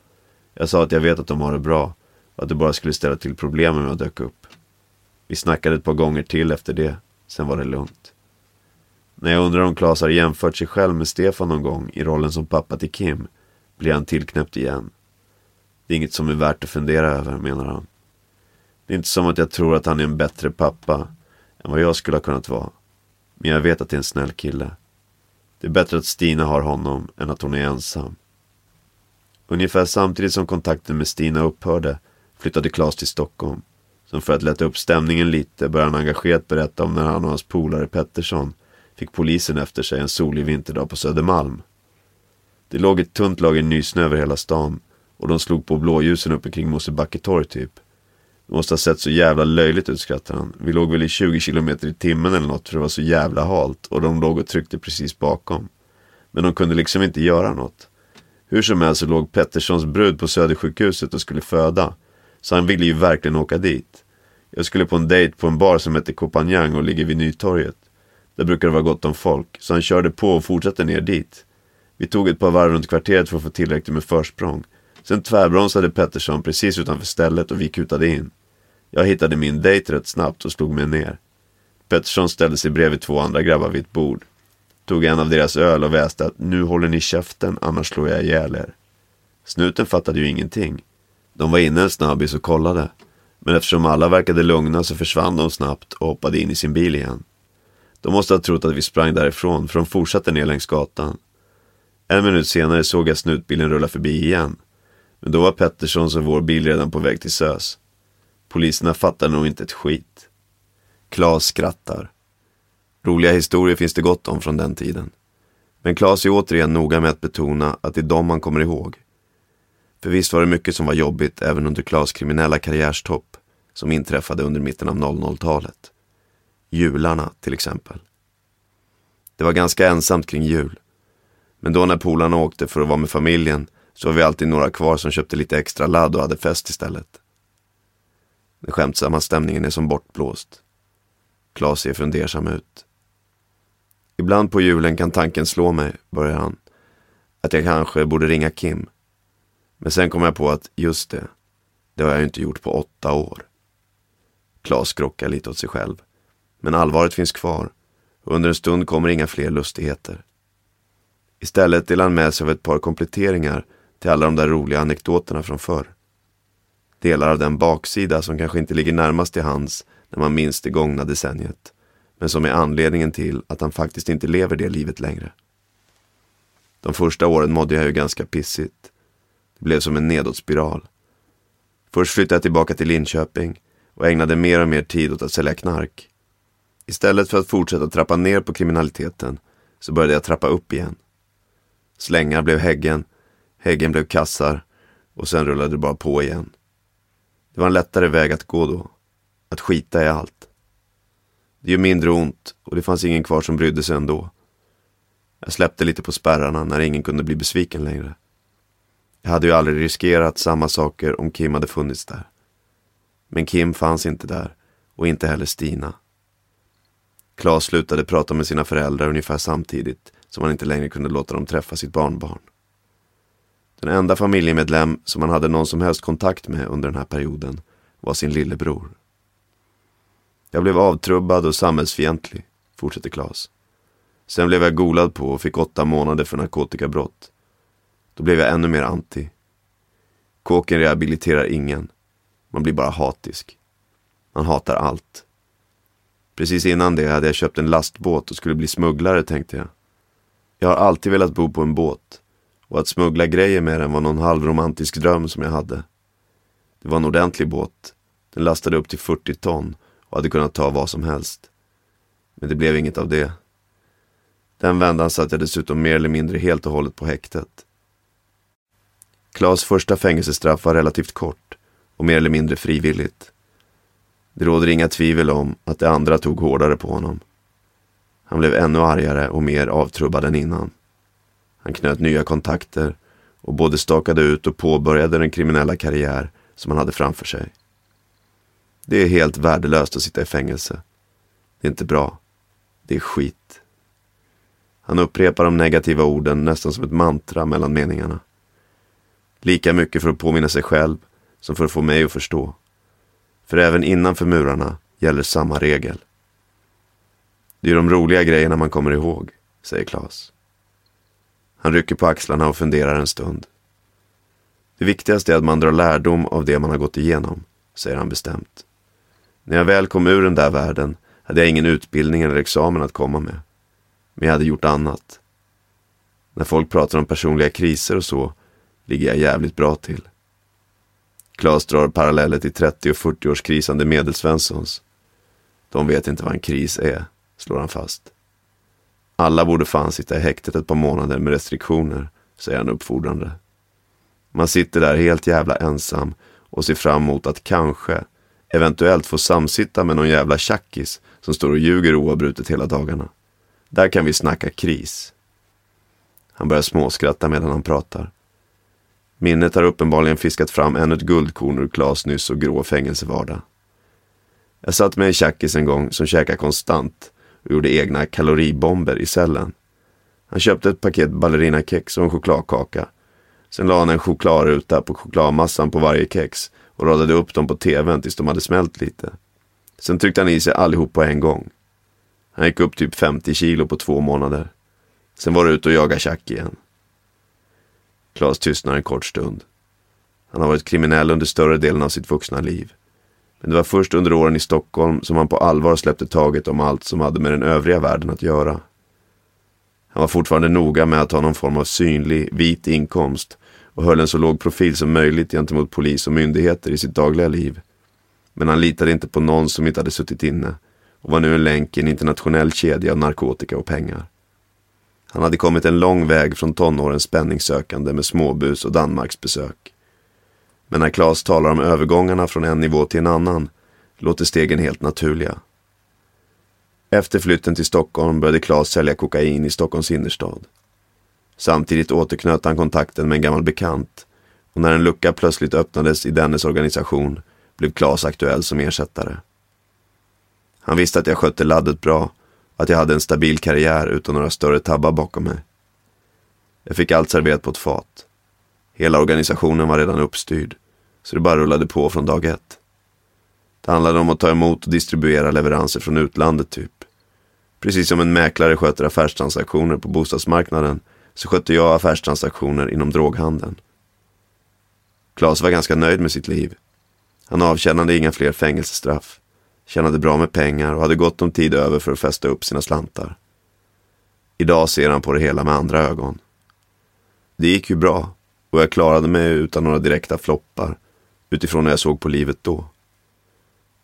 Jag sa att jag vet att de har det bra och att det bara skulle ställa till problem om jag dök upp. Vi snackade ett par gånger till efter det, sen var det lugnt. När jag undrar om Claes har jämfört sig själv med Stefan någon gång i rollen som pappa till Kim blir han tillknäppt igen. Det är inget som är värt att fundera över, menar han. Det är inte som att jag tror att han är en bättre pappa än vad jag skulle ha kunnat vara. Men jag vet att det är en snäll kille. Det är bättre att Stina har honom än att hon är ensam. Ungefär samtidigt som kontakten med Stina upphörde flyttade Claes till Stockholm. Som för att lätta upp stämningen lite började han engagerat berätta om när han och hans polare Pettersson fick polisen efter sig en solig vinterdag på Södermalm. Det låg ett tunt lager nysnö över hela stan och de slog på blåljusen uppe kring Mosebacke torg typ. Det måste ha sett så jävla löjligt ut skrattar han. Vi låg väl i 20 kilometer i timmen eller något för det var så jävla halt och de låg och tryckte precis bakom. Men de kunde liksom inte göra något. Hur som helst så låg Petterssons brud på Södersjukhuset och skulle föda. Så han ville ju verkligen åka dit. Jag skulle på en dejt på en bar som heter Copanjang och ligger vid Nytorget. Där brukar det vara gott om folk, så han körde på och fortsatte ner dit. Vi tog ett par varv runt kvarteret för att få tillräckligt med försprång. Sen tvärbromsade Pettersson precis utanför stället och vi kutade in. Jag hittade min dejt rätt snabbt och slog mig ner. Pettersson ställde sig bredvid två andra grabbar vid ett bord. Tog en av deras öl och väste att nu håller ni käften annars slår jag ihjäl er. Snuten fattade ju ingenting. De var inne en snabbis och kollade. Men eftersom alla verkade lugna så försvann de snabbt och hoppade in i sin bil igen. De måste ha trott att vi sprang därifrån för de fortsatte ner längs gatan. En minut senare såg jag snutbilen rulla förbi igen. Men då var Petterssons och vår bil redan på väg till SÖS. Poliserna fattade nog inte ett skit. Klas skrattar. Roliga historier finns det gott om från den tiden. Men Klas är återigen noga med att betona att det är dem man kommer ihåg. För visst var det mycket som var jobbigt även under Klas kriminella karriärstopp som inträffade under mitten av 00-talet. Jularna till exempel. Det var ganska ensamt kring jul. Men då när polarna åkte för att vara med familjen så var vi alltid några kvar som köpte lite extra ladd och hade fest istället. Den skämtsamma stämningen är som bortblåst. Klas ser fundersam ut. Ibland på julen kan tanken slå mig, börjar han, att jag kanske borde ringa Kim. Men sen kom jag på att just det, det har jag inte gjort på åtta år. Klas skrockar lite åt sig själv. Men allvaret finns kvar och under en stund kommer inga fler lustigheter. Istället delar han med sig av ett par kompletteringar till alla de där roliga anekdoterna från förr. Delar av den baksida som kanske inte ligger närmast till hands när man minns det gångna decenniet. Men som är anledningen till att han faktiskt inte lever det livet längre. De första åren mådde jag ju ganska pissigt. Det blev som en nedåtspiral. Först flyttade jag tillbaka till Linköping och ägnade mer och mer tid åt att sälja knark. Istället för att fortsätta trappa ner på kriminaliteten så började jag trappa upp igen. Slängar blev häggen, häggen blev kassar och sen rullade det bara på igen. Det var en lättare väg att gå då. Att skita i allt. Det gör mindre ont och det fanns ingen kvar som brydde sig ändå. Jag släppte lite på spärrarna när ingen kunde bli besviken längre. Jag hade ju aldrig riskerat samma saker om Kim hade funnits där. Men Kim fanns inte där och inte heller Stina. Klas slutade prata med sina föräldrar ungefär samtidigt som han inte längre kunde låta dem träffa sitt barnbarn. Den enda familjemedlem som han hade någon som helst kontakt med under den här perioden var sin lillebror. Jag blev avtrubbad och samhällsfientlig, fortsätter Klas. Sen blev jag golad på och fick åtta månader för narkotikabrott. Då blev jag ännu mer anti. Kåken rehabiliterar ingen. Man blir bara hatisk. Man hatar allt. Precis innan det hade jag köpt en lastbåt och skulle bli smugglare tänkte jag. Jag har alltid velat bo på en båt och att smuggla grejer med den var någon halvromantisk dröm som jag hade. Det var en ordentlig båt. Den lastade upp till 40 ton och hade kunnat ta vad som helst. Men det blev inget av det. Den vändan satt jag dessutom mer eller mindre helt och hållet på häktet. Klas första fängelsestraff var relativt kort och mer eller mindre frivilligt. Det råder inga tvivel om att det andra tog hårdare på honom. Han blev ännu argare och mer avtrubbad än innan. Han knöt nya kontakter och både stakade ut och påbörjade den kriminella karriär som han hade framför sig. Det är helt värdelöst att sitta i fängelse. Det är inte bra. Det är skit. Han upprepar de negativa orden nästan som ett mantra mellan meningarna. Lika mycket för att påminna sig själv som för att få mig att förstå. För även innanför murarna gäller samma regel. Det är de roliga grejerna man kommer ihåg, säger Klas. Han rycker på axlarna och funderar en stund. Det viktigaste är att man drar lärdom av det man har gått igenom, säger han bestämt. När jag väl kom ur den där världen hade jag ingen utbildning eller examen att komma med. Men jag hade gjort annat. När folk pratar om personliga kriser och så ligger jag jävligt bra till. Klas drar paralleller till 30 och 40-årskrisande medelsvenssons. De vet inte vad en kris är, slår han fast. Alla borde fan sitta i häktet ett par månader med restriktioner, säger han uppfordrande. Man sitter där helt jävla ensam och ser fram emot att kanske, eventuellt få samsitta med någon jävla tjackis som står och ljuger oavbrutet hela dagarna. Där kan vi snacka kris. Han börjar småskratta medan han pratar. Minnet har uppenbarligen fiskat fram ännu ett guldkorn ur Klas nyss och grå fängelsevardag. Jag satt med en tjackis en gång som käkade konstant och gjorde egna kaloribomber i cellen. Han köpte ett paket ballerinakex och en chokladkaka. Sen la han en chokladruta på chokladmassan på varje kex och radade upp dem på tvn tills de hade smält lite. Sen tryckte han i sig allihop på en gång. Han gick upp typ 50 kilo på två månader. Sen var det ut och jaga tjack igen. Klas tystnar en kort stund. Han har varit kriminell under större delen av sitt vuxna liv. Men det var först under åren i Stockholm som han på allvar släppte taget om allt som hade med den övriga världen att göra. Han var fortfarande noga med att ha någon form av synlig, vit inkomst och höll en så låg profil som möjligt gentemot polis och myndigheter i sitt dagliga liv. Men han litade inte på någon som inte hade suttit inne och var nu en länk i en internationell kedja av narkotika och pengar. Han hade kommit en lång väg från tonårens spänningssökande med småbus och Danmarksbesök. Men när Claes talar om övergångarna från en nivå till en annan låter stegen helt naturliga. Efter flytten till Stockholm började Claes sälja kokain i Stockholms innerstad. Samtidigt återknöt han kontakten med en gammal bekant och när en lucka plötsligt öppnades i dennes organisation blev Claes aktuell som ersättare. Han visste att jag skötte laddet bra att jag hade en stabil karriär utan några större tabbar bakom mig. Jag fick allt serverat på ett fat. Hela organisationen var redan uppstyrd, så det bara rullade på från dag ett. Det handlade om att ta emot och distribuera leveranser från utlandet typ. Precis som en mäklare sköter affärstransaktioner på bostadsmarknaden så skötte jag affärstransaktioner inom droghandeln. Klas var ganska nöjd med sitt liv. Han avtjänade inga fler fängelsestraff, tjänade bra med pengar och hade gott om tid över för att fästa upp sina slantar. Idag ser han på det hela med andra ögon. Det gick ju bra och jag klarade mig utan några direkta floppar utifrån hur jag såg på livet då.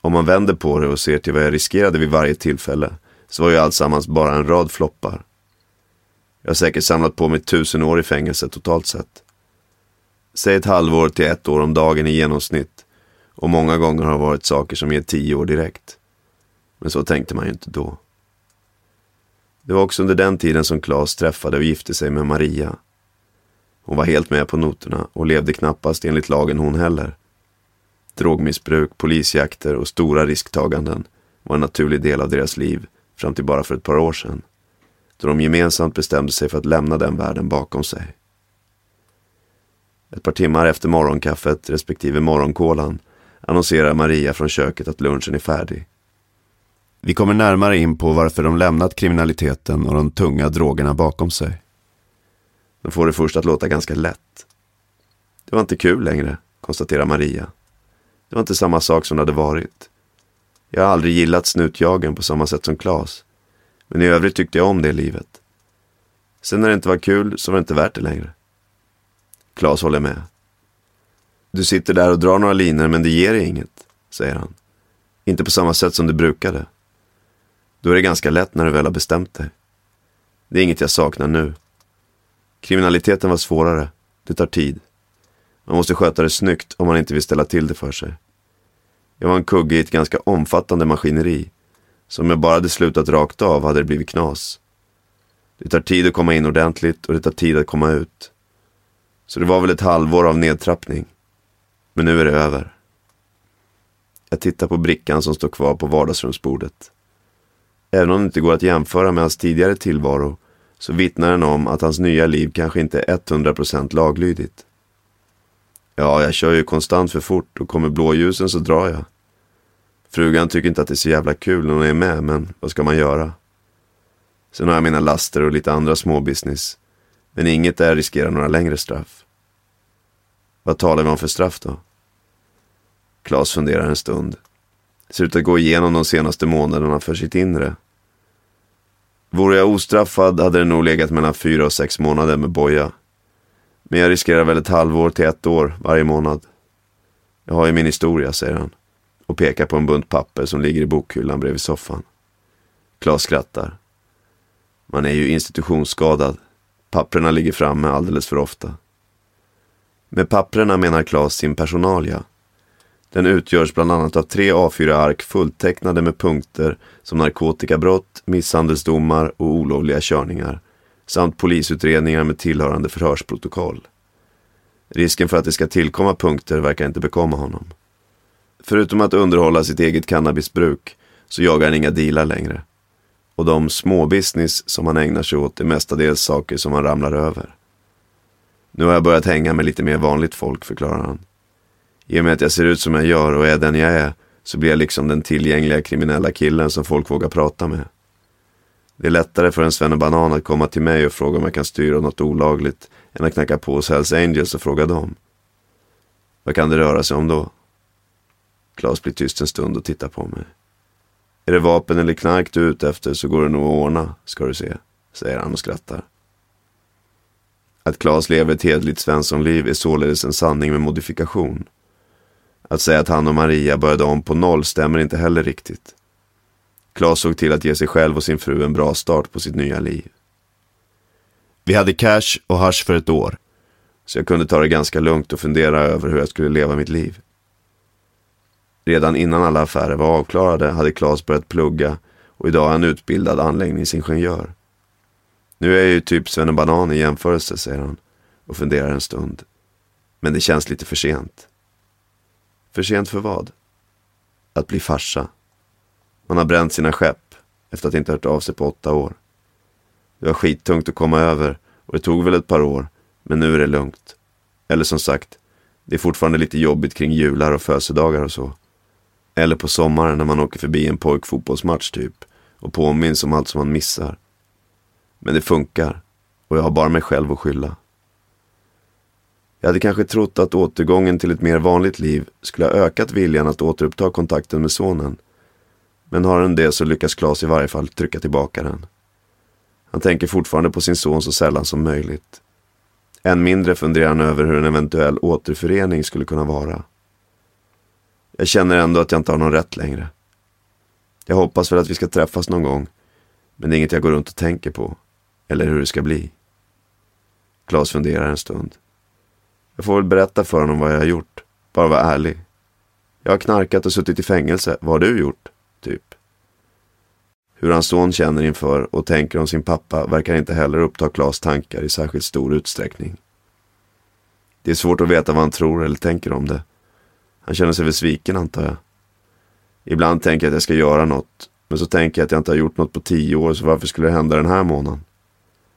Om man vänder på det och ser till vad jag riskerade vid varje tillfälle så var ju alltsammans bara en rad floppar. Jag har säkert samlat på mig tusen år i fängelse totalt sett. Säg ett halvår till ett år om dagen i genomsnitt och många gånger har det varit saker som ger tio år direkt. Men så tänkte man ju inte då. Det var också under den tiden som Claes träffade och gifte sig med Maria. Hon var helt med på noterna och levde knappast enligt lagen hon heller. Drogmissbruk, polisjakter och stora risktaganden var en naturlig del av deras liv fram till bara för ett par år sedan. Då de gemensamt bestämde sig för att lämna den världen bakom sig. Ett par timmar efter morgonkaffet respektive morgonkolan annonserar Maria från köket att lunchen är färdig. Vi kommer närmare in på varför de lämnat kriminaliteten och de tunga drogerna bakom sig. De får det först att låta ganska lätt. Det var inte kul längre, konstaterar Maria. Det var inte samma sak som det hade varit. Jag har aldrig gillat snutjagen på samma sätt som Klas. Men i övrigt tyckte jag om det livet. Sen när det inte var kul så var det inte värt det längre. Klas håller med. Du sitter där och drar några linor men det ger dig inget, säger han. Inte på samma sätt som du brukade. Då är det ganska lätt när du väl har bestämt dig. Det är inget jag saknar nu. Kriminaliteten var svårare. Det tar tid. Man måste sköta det snyggt om man inte vill ställa till det för sig. Jag var en kugge i ett ganska omfattande maskineri. Så om jag bara hade slutat rakt av hade det blivit knas. Det tar tid att komma in ordentligt och det tar tid att komma ut. Så det var väl ett halvår av nedtrappning. Men nu är det över. Jag tittar på brickan som står kvar på vardagsrumsbordet. Även om det inte går att jämföra med hans tidigare tillvaro så vittnar den om att hans nya liv kanske inte är 100% laglydigt. Ja, jag kör ju konstant för fort och kommer blåljusen så drar jag. Frugan tycker inte att det är så jävla kul när hon är med, men vad ska man göra? Sen har jag mina laster och lite andra småbusiness. Men inget där riskerar några längre straff. Vad talar vi om för straff då? Klas funderar en stund. Ser ut att gå igenom de senaste månaderna för sitt inre. Vore jag ostraffad hade det nog legat mellan fyra och sex månader med boja. Men jag riskerar väl ett halvår till ett år varje månad. Jag har ju min historia, säger han. Och pekar på en bunt papper som ligger i bokhyllan bredvid soffan. Klas skrattar. Man är ju institutionsskadad. Papprena ligger framme alldeles för ofta. Med papprena menar Claes sin personalia. Den utgörs bland annat av tre A4-ark fulltecknade med punkter som narkotikabrott, misshandelsdomar och olovliga körningar samt polisutredningar med tillhörande förhörsprotokoll. Risken för att det ska tillkomma punkter verkar inte bekomma honom. Förutom att underhålla sitt eget cannabisbruk så jagar han inga dealar längre. Och de småbusiness som han ägnar sig åt är mestadels saker som han ramlar över. Nu har jag börjat hänga med lite mer vanligt folk, förklarar han. I och med att jag ser ut som jag gör och är den jag är så blir jag liksom den tillgängliga kriminella killen som folk vågar prata med. Det är lättare för en svennebanan att komma till mig och fråga om jag kan styra något olagligt än att knacka på hos Hells Angels och fråga dem. Vad kan det röra sig om då? Klas blir tyst en stund och tittar på mig. Är det vapen eller knark du är ute efter så går det nog att ordna, ska du se, säger han och skrattar. Att Klas lever ett hedligt svenssonliv är således en sanning med modifikation. Att säga att han och Maria började om på noll stämmer inte heller riktigt. Klas såg till att ge sig själv och sin fru en bra start på sitt nya liv. Vi hade cash och hash för ett år, så jag kunde ta det ganska lugnt och fundera över hur jag skulle leva mitt liv. Redan innan alla affärer var avklarade hade Klas börjat plugga och idag är han utbildad anläggningsingenjör. Nu är jag ju typ Banan i jämförelse, säger han och funderar en stund. Men det känns lite för sent. För sent för vad? Att bli farsa. Man har bränt sina skepp efter att inte hört av sig på åtta år. Det var skittungt att komma över och det tog väl ett par år, men nu är det lugnt. Eller som sagt, det är fortfarande lite jobbigt kring jular och födelsedagar och så. Eller på sommaren när man åker förbi en pojkfotbollsmatch typ och påminns om allt som man missar. Men det funkar och jag har bara mig själv att skylla. Jag hade kanske trott att återgången till ett mer vanligt liv skulle ha ökat viljan att återuppta kontakten med sonen. Men har den det så lyckas Klas i varje fall trycka tillbaka den. Han tänker fortfarande på sin son så sällan som möjligt. Än mindre funderar han över hur en eventuell återförening skulle kunna vara. Jag känner ändå att jag inte har någon rätt längre. Jag hoppas väl att vi ska träffas någon gång, men det är inget jag går runt och tänker på. Eller hur det ska bli. Klas funderar en stund. Jag får väl berätta för honom vad jag har gjort. Bara vara ärlig. Jag har knarkat och suttit i fängelse. Vad har du gjort? Typ. Hur hans son känner inför och tänker om sin pappa verkar inte heller uppta Klas tankar i särskilt stor utsträckning. Det är svårt att veta vad han tror eller tänker om det. Han känner sig väl sviken antar jag. Ibland tänker jag att jag ska göra något, men så tänker jag att jag inte har gjort något på tio år, så varför skulle det hända den här månaden?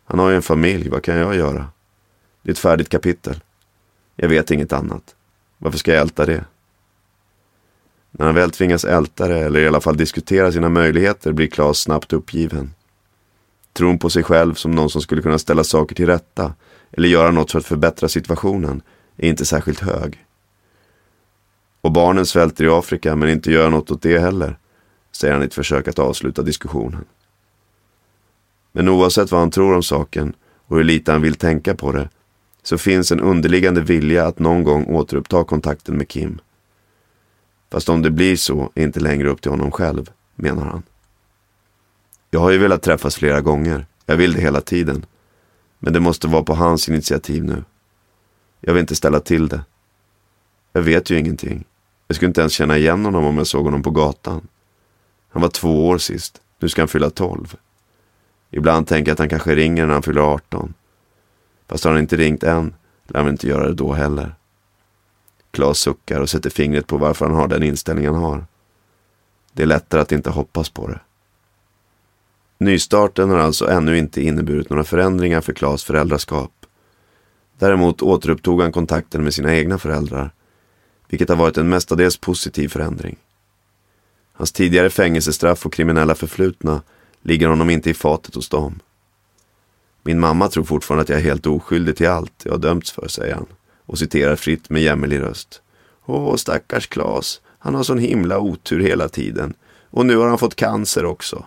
Han har ju en familj, vad kan jag göra? Det är ett färdigt kapitel. Jag vet inget annat. Varför ska jag älta det? När han väl tvingas älta det, eller i alla fall diskutera sina möjligheter, blir Klas snabbt uppgiven. Tron på sig själv som någon som skulle kunna ställa saker till rätta, eller göra något för att förbättra situationen, är inte särskilt hög. Och barnen svälter i Afrika, men inte gör något åt det heller, säger han i ett försök att avsluta diskussionen. Men oavsett vad han tror om saken och hur lite han vill tänka på det, så finns en underliggande vilja att någon gång återuppta kontakten med Kim. Fast om det blir så är inte längre upp till honom själv, menar han. Jag har ju velat träffas flera gånger. Jag vill det hela tiden. Men det måste vara på hans initiativ nu. Jag vill inte ställa till det. Jag vet ju ingenting. Jag skulle inte ens känna igen honom om jag såg honom på gatan. Han var två år sist. Nu ska han fylla tolv. Ibland tänker jag att han kanske ringer när han fyller 18. Fast har han inte ringt än lär han inte göra det då heller. Klas suckar och sätter fingret på varför han har den inställning han har. Det är lättare att inte hoppas på det. Nystarten har alltså ännu inte inneburit några förändringar för Klas föräldraskap. Däremot återupptog han kontakten med sina egna föräldrar, vilket har varit en mestadels positiv förändring. Hans tidigare fängelsestraff och kriminella förflutna ligger honom inte i fatet hos dem. Min mamma tror fortfarande att jag är helt oskyldig till allt jag har dömts för, säger han och citerar fritt med jämmerlig röst. Åh, stackars Klas. Han har sån himla otur hela tiden. Och nu har han fått cancer också.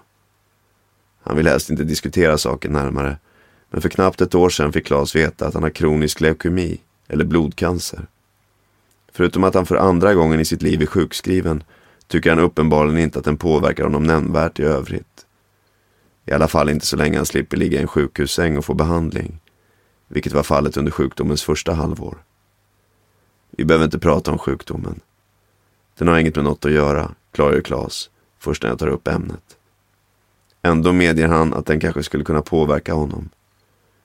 Han vill helst inte diskutera saken närmare. Men för knappt ett år sedan fick Klas veta att han har kronisk leukemi, eller blodcancer. Förutom att han för andra gången i sitt liv är sjukskriven, tycker han uppenbarligen inte att den påverkar honom nämnvärt i övrigt. I alla fall inte så länge han slipper ligga i en sjukhussäng och få behandling. Vilket var fallet under sjukdomens första halvår. Vi behöver inte prata om sjukdomen. Den har inget med något att göra, klargör Klas, först när jag tar upp ämnet. Ändå medger han att den kanske skulle kunna påverka honom.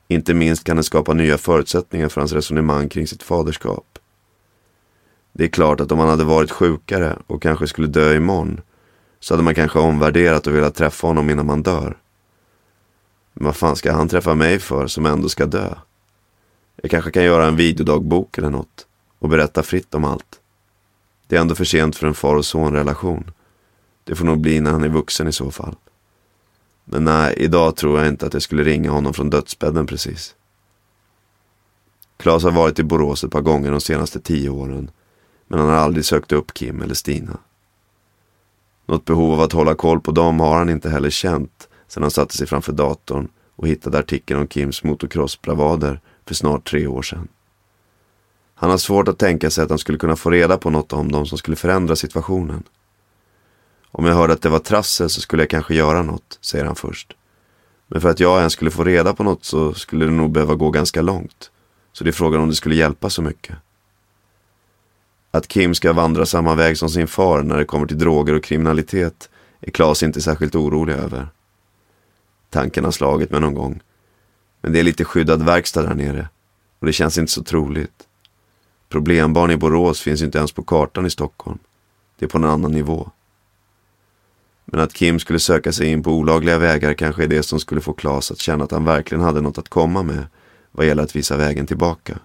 Inte minst kan den skapa nya förutsättningar för hans resonemang kring sitt faderskap. Det är klart att om han hade varit sjukare och kanske skulle dö imorgon så hade man kanske omvärderat och velat träffa honom innan man dör. Men vad fan ska han träffa mig för som ändå ska dö? Jag kanske kan göra en videodagbok eller något och berätta fritt om allt. Det är ändå för sent för en far och son relation. Det får nog bli när han är vuxen i så fall. Men nej, idag tror jag inte att jag skulle ringa honom från dödsbädden precis. Klas har varit i Borås ett par gånger de senaste tio åren. Men han har aldrig sökt upp Kim eller Stina. Något behov av att hålla koll på dem har han inte heller känt sedan han satte sig framför datorn och hittade artikeln om Kims motocrossbravader för snart tre år sedan. Han har svårt att tänka sig att han skulle kunna få reda på något om dem som skulle förändra situationen. Om jag hörde att det var trassel så skulle jag kanske göra något, säger han först. Men för att jag ens skulle få reda på något så skulle det nog behöva gå ganska långt. Så det är frågan om det skulle hjälpa så mycket. Att Kim ska vandra samma väg som sin far när det kommer till droger och kriminalitet är Klas inte särskilt orolig över. Tanken har slagit mig någon gång. Men det är lite skyddad verkstad där nere och det känns inte så troligt. Problembarn i Borås finns inte ens på kartan i Stockholm. Det är på en annan nivå. Men att Kim skulle söka sig in på olagliga vägar kanske är det som skulle få Klas att känna att han verkligen hade något att komma med vad gäller att visa vägen tillbaka.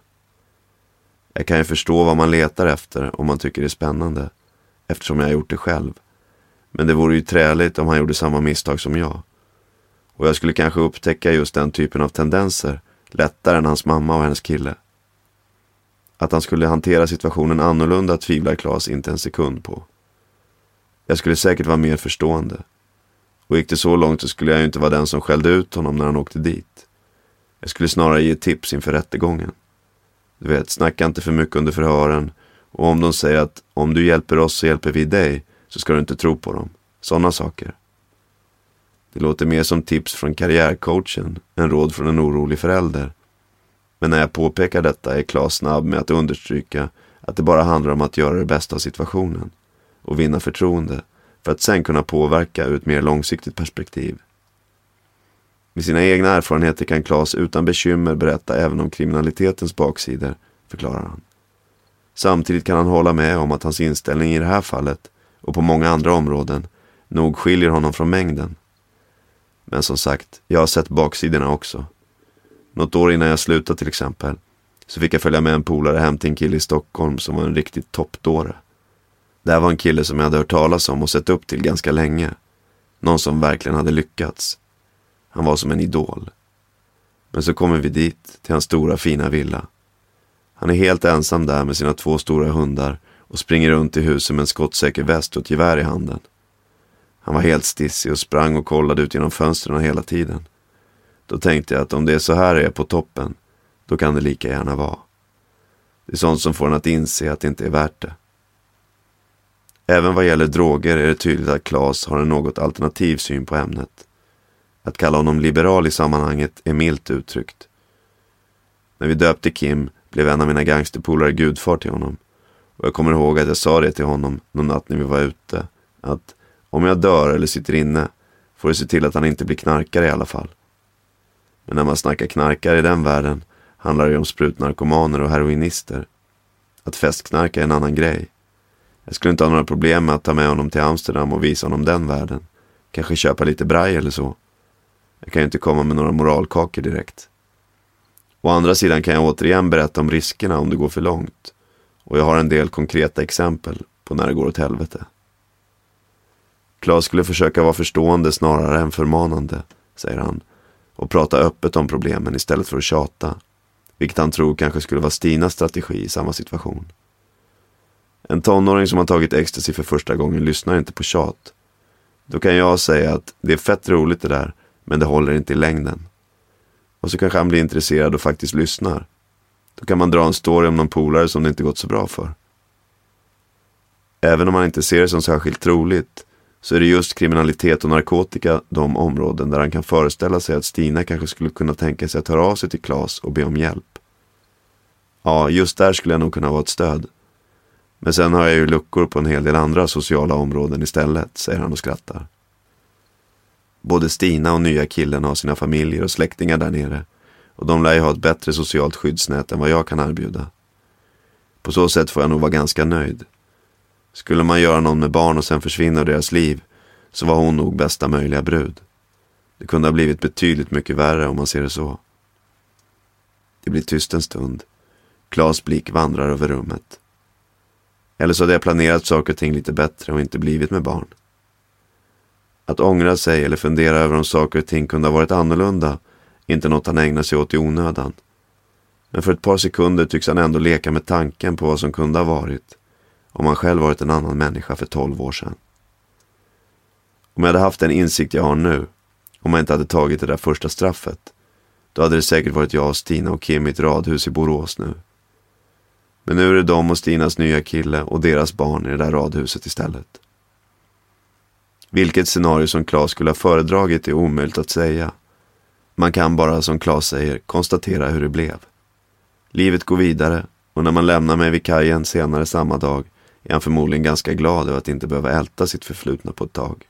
Jag kan ju förstå vad man letar efter om man tycker det är spännande, eftersom jag har gjort det själv. Men det vore ju träligt om han gjorde samma misstag som jag. Och jag skulle kanske upptäcka just den typen av tendenser lättare än hans mamma och hennes kille. Att han skulle hantera situationen annorlunda tvivlar Klas inte en sekund på. Jag skulle säkert vara mer förstående. Och gick det så långt så skulle jag ju inte vara den som skällde ut honom när han åkte dit. Jag skulle snarare ge tips inför rättegången. Du vet, snacka inte för mycket under förhören. Och om de säger att om du hjälper oss så hjälper vi dig, så ska du inte tro på dem. Sådana saker. Det låter mer som tips från karriärcoachen än råd från en orolig förälder. Men när jag påpekar detta är Klas snabb med att understryka att det bara handlar om att göra det bästa av situationen och vinna förtroende för att sen kunna påverka ur ett mer långsiktigt perspektiv. Med sina egna erfarenheter kan Klas utan bekymmer berätta även om kriminalitetens baksidor, förklarar han. Samtidigt kan han hålla med om att hans inställning i det här fallet och på många andra områden nog skiljer honom från mängden. Men som sagt, jag har sett baksidorna också. Något år innan jag slutade till exempel, så fick jag följa med en polare hem till en kille i Stockholm som var en riktigt toppdåre. Det här var en kille som jag hade hört talas om och sett upp till ganska länge. Någon som verkligen hade lyckats. Han var som en idol. Men så kommer vi dit, till hans stora fina villa. Han är helt ensam där med sina två stora hundar och springer runt i huset med en skottsäker väst och ett gevär i handen. Han var helt stissig och sprang och kollade ut genom fönstren hela tiden. Då tänkte jag att om det är så här det är på toppen, då kan det lika gärna vara. Det är sånt som får en att inse att det inte är värt det. Även vad gäller droger är det tydligt att Claes har en något alternativ syn på ämnet. Att kalla honom liberal i sammanhanget är milt uttryckt. När vi döpte Kim blev en av mina gangsterpolare gudfar till honom. Och jag kommer ihåg att jag sa det till honom någon natt när vi var ute. Att om jag dör eller sitter inne får du se till att han inte blir knarkare i alla fall. Men när man snackar knarkare i den världen handlar det ju om sprutnarkomaner och heroinister. Att festknarka är en annan grej. Jag skulle inte ha några problem med att ta med honom till Amsterdam och visa honom den världen. Kanske köpa lite braj eller så. Jag kan ju inte komma med några moralkakor direkt. Å andra sidan kan jag återigen berätta om riskerna om det går för långt. Och jag har en del konkreta exempel på när det går åt helvete. Klas skulle försöka vara förstående snarare än förmanande, säger han. Och prata öppet om problemen istället för att tjata. Vilket han tror kanske skulle vara Stinas strategi i samma situation. En tonåring som har tagit ecstasy för första gången lyssnar inte på tjat. Då kan jag säga att det är fett roligt det där, men det håller inte i längden. Och så kanske han blir intresserad och faktiskt lyssnar. Då kan man dra en story om någon polare som det inte gått så bra för. Även om man inte ser det som särskilt troligt så är det just kriminalitet och narkotika de områden där han kan föreställa sig att Stina kanske skulle kunna tänka sig att höra av sig till Klas och be om hjälp. Ja, just där skulle jag nog kunna vara ett stöd. Men sen har jag ju luckor på en hel del andra sociala områden istället, säger han och skrattar. Både Stina och nya killen har sina familjer och släktingar där nere och de lär ju ha ett bättre socialt skyddsnät än vad jag kan erbjuda. På så sätt får jag nog vara ganska nöjd. Skulle man göra någon med barn och sen försvinna ur deras liv så var hon nog bästa möjliga brud. Det kunde ha blivit betydligt mycket värre om man ser det så. Det blir tyst en stund. Klas blick vandrar över rummet. Eller så hade jag planerat saker och ting lite bättre och inte blivit med barn. Att ångra sig eller fundera över om saker och ting kunde ha varit annorlunda är inte något han ägnar sig åt i onödan. Men för ett par sekunder tycks han ändå leka med tanken på vad som kunde ha varit om han själv varit en annan människa för tolv år sedan. Om jag hade haft den insikt jag har nu, om jag inte hade tagit det där första straffet, då hade det säkert varit jag, Stina och Kim i ett radhus i Borås nu. Men nu är det de och Stinas nya kille och deras barn i det där radhuset istället. Vilket scenario som Claes skulle ha föredragit är omöjligt att säga. Man kan bara, som Claes säger, konstatera hur det blev. Livet går vidare och när man lämnar mig vid kajen senare samma dag är han förmodligen ganska glad över att inte behöva älta sitt förflutna på ett tag.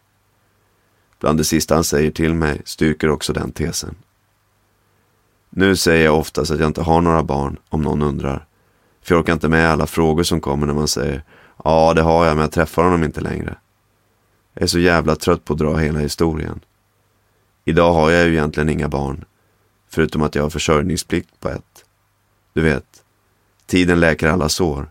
Bland det sista han säger till mig styrker också den tesen. Nu säger jag oftast att jag inte har några barn, om någon undrar. För jag orkar inte med alla frågor som kommer när man säger Ja, det har jag, men jag träffar honom inte längre. Jag är så jävla trött på att dra hela historien. Idag har jag ju egentligen inga barn. Förutom att jag har försörjningsplikt på ett. Du vet, tiden läker alla sår.